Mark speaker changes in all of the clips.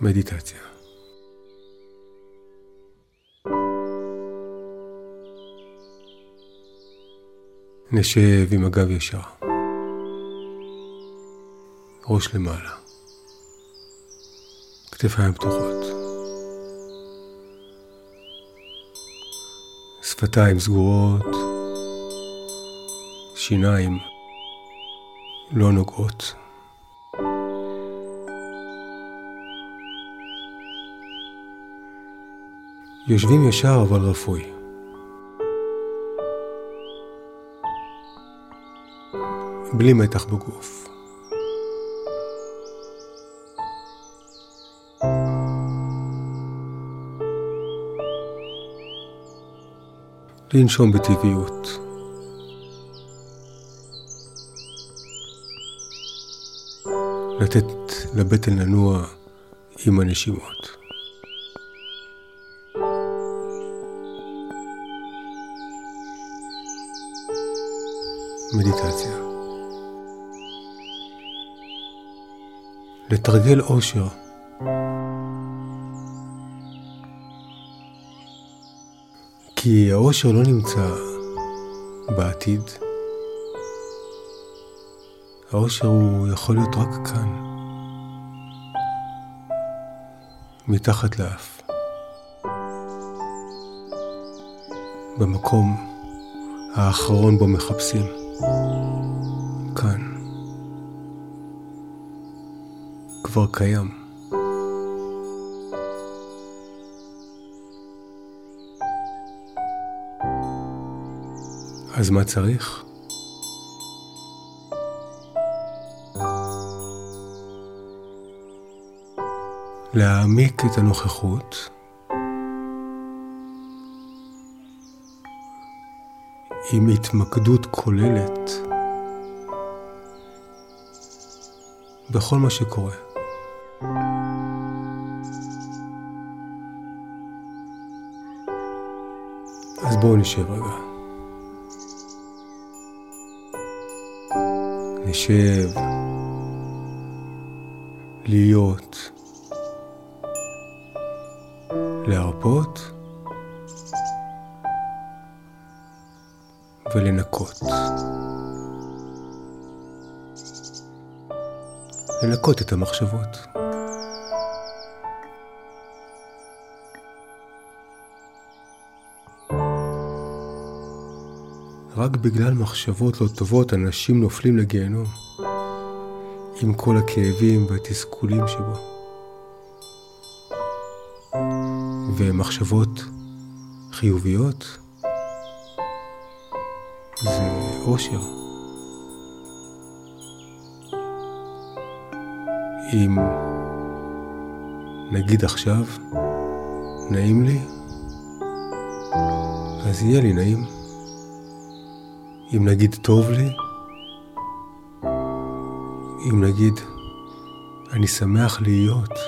Speaker 1: מדיטציה. נשב עם הגב ישר, ראש למעלה, כתפיים פתוחות, שפתיים סגורות, שיניים לא נוגעות. יושבים ישר אבל רפוי. בלי מתח בגוף. לנשום בטבעיות. לתת לבטן לנוע עם הנשימות. מדיטציה. לתרגל אושר. כי האושר לא נמצא בעתיד. האושר הוא יכול להיות רק כאן, מתחת לאף. במקום האחרון בו מחפשים. כאן. כבר קיים. אז מה צריך? להעמיק את הנוכחות עם התמקדות כוללת בכל מה שקורה. אז בואו נשב רגע. נשב, להיות, להרפות ולנקות. לנקות את המחשבות. רק בגלל מחשבות לא טובות אנשים נופלים לגיהנום, עם כל הכאבים והתסכולים שבו. ומחשבות חיוביות זה אושר. אם נגיד עכשיו, נעים לי, אז יהיה לי נעים. אם נגיד טוב לי, אם נגיד אני שמח להיות,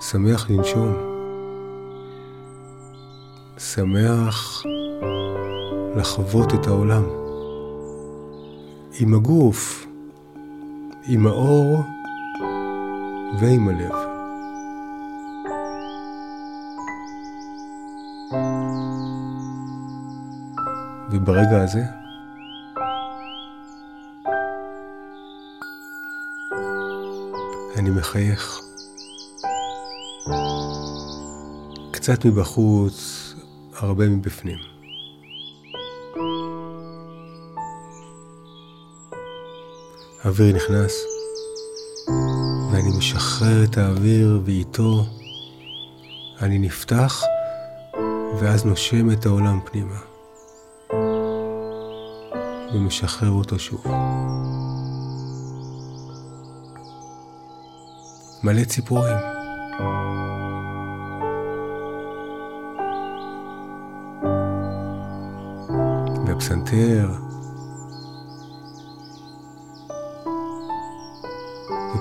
Speaker 1: שמח לנשום, שמח לחוות את העולם. עם הגוף, עם האור ועם הלב. וברגע הזה, אני מחייך. קצת מבחוץ, הרבה מבפנים. האוויר נכנס, ואני משחרר את האוויר ואיתו אני נפתח ואז נושם את העולם פנימה ומשחרר אותו שוב. מלא ציפורים. והפסנתר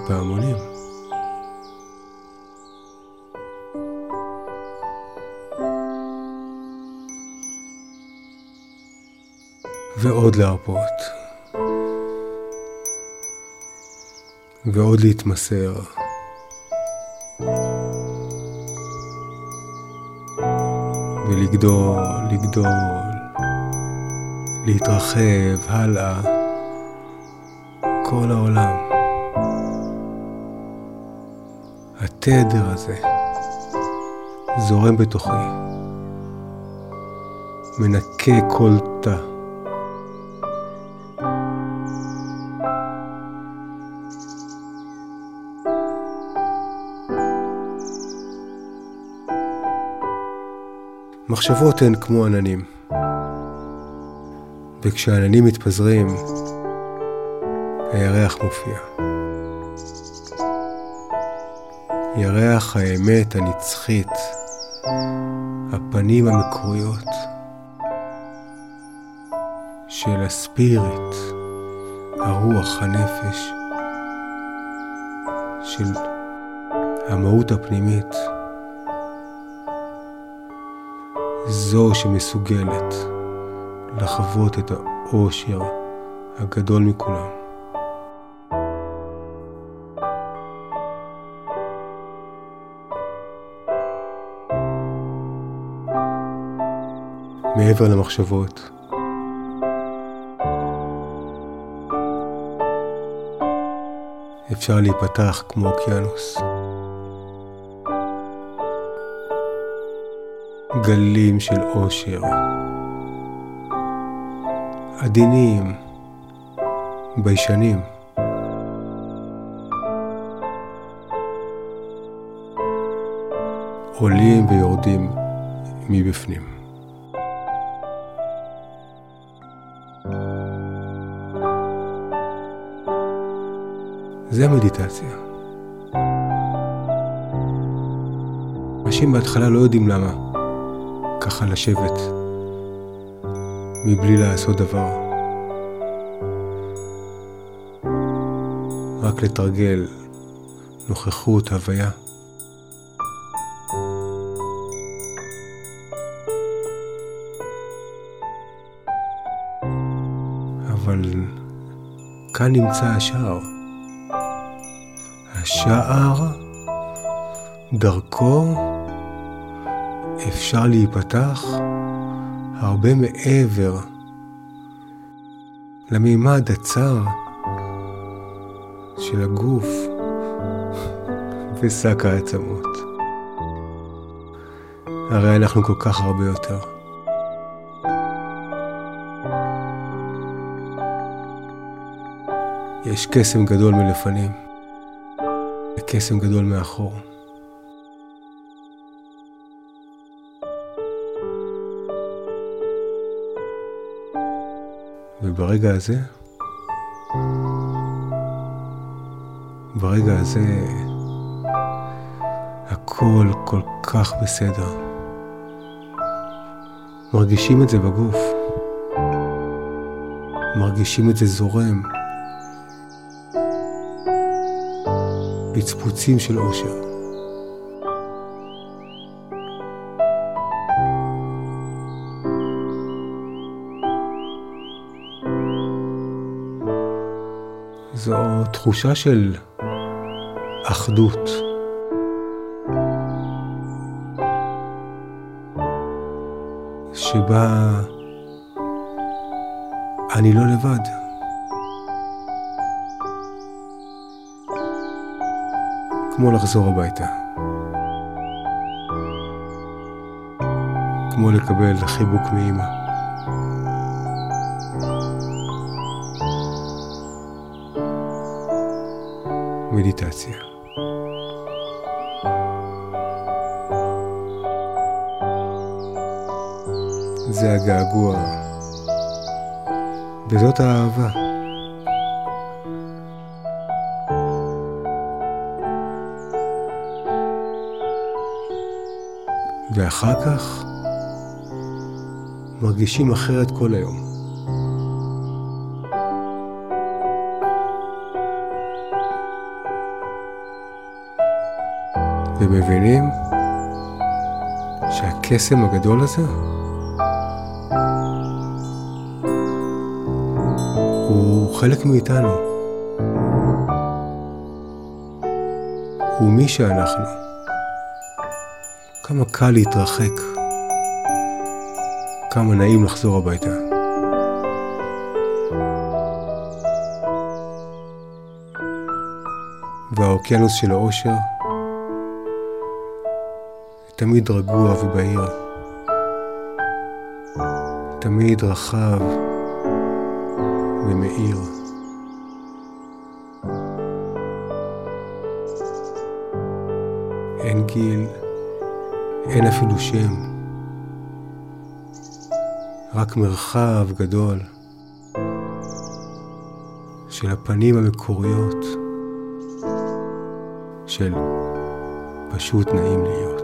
Speaker 1: הפעמונים. ועוד להרפות. ועוד להתמסר. ולגדול, לגדול, להתרחב הלאה, כל העולם. התדר הזה זורם בתוכי, מנקה כל תא. מחשבות הן כמו עננים, וכשהעננים מתפזרים, הירח מופיע. ירח האמת הנצחית, הפנים המקוריות של הספיריט, הרוח, הנפש, של המהות הפנימית. זו שמסוגלת לחוות את האושר הגדול מכולם. מעבר למחשבות, אפשר להיפתח כמו אוקיינוס. גלים של אושר, עדינים, ביישנים. עולים ויורדים מבפנים. זה המדיטציה. אנשים בהתחלה לא יודעים למה. ככה לשבת, מבלי לעשות דבר. רק לתרגל נוכחות, הוויה. אבל כאן נמצא השער. השער דרכו אפשר להיפתח הרבה מעבר למימד הצר של הגוף ושק העצמות. הרי אנחנו כל כך הרבה יותר. יש קסם גדול מלפנים וקסם גדול מאחור. וברגע הזה, ברגע הזה, הכל כל כך בסדר. מרגישים את זה בגוף. מרגישים את זה זורם. פצפוצים של אושר. זו תחושה של אחדות. שבה אני לא לבד. כמו לחזור הביתה. כמו לקבל חיבוק מאמא. מדיטציה. זה הגעגוע, וזאת האהבה. ואחר כך מרגישים אחרת כל היום. ומבינים שהקסם הגדול הזה הוא חלק מאיתנו. הוא מי שאנחנו. כמה קל להתרחק כמה נעים לחזור הביתה. והאוקיינוס של האושר תמיד רגוע ובהיר, תמיד רחב ומאיר. אין גיל, אין אפילו שם, רק מרחב גדול של הפנים המקוריות של פשוט נעים להיות.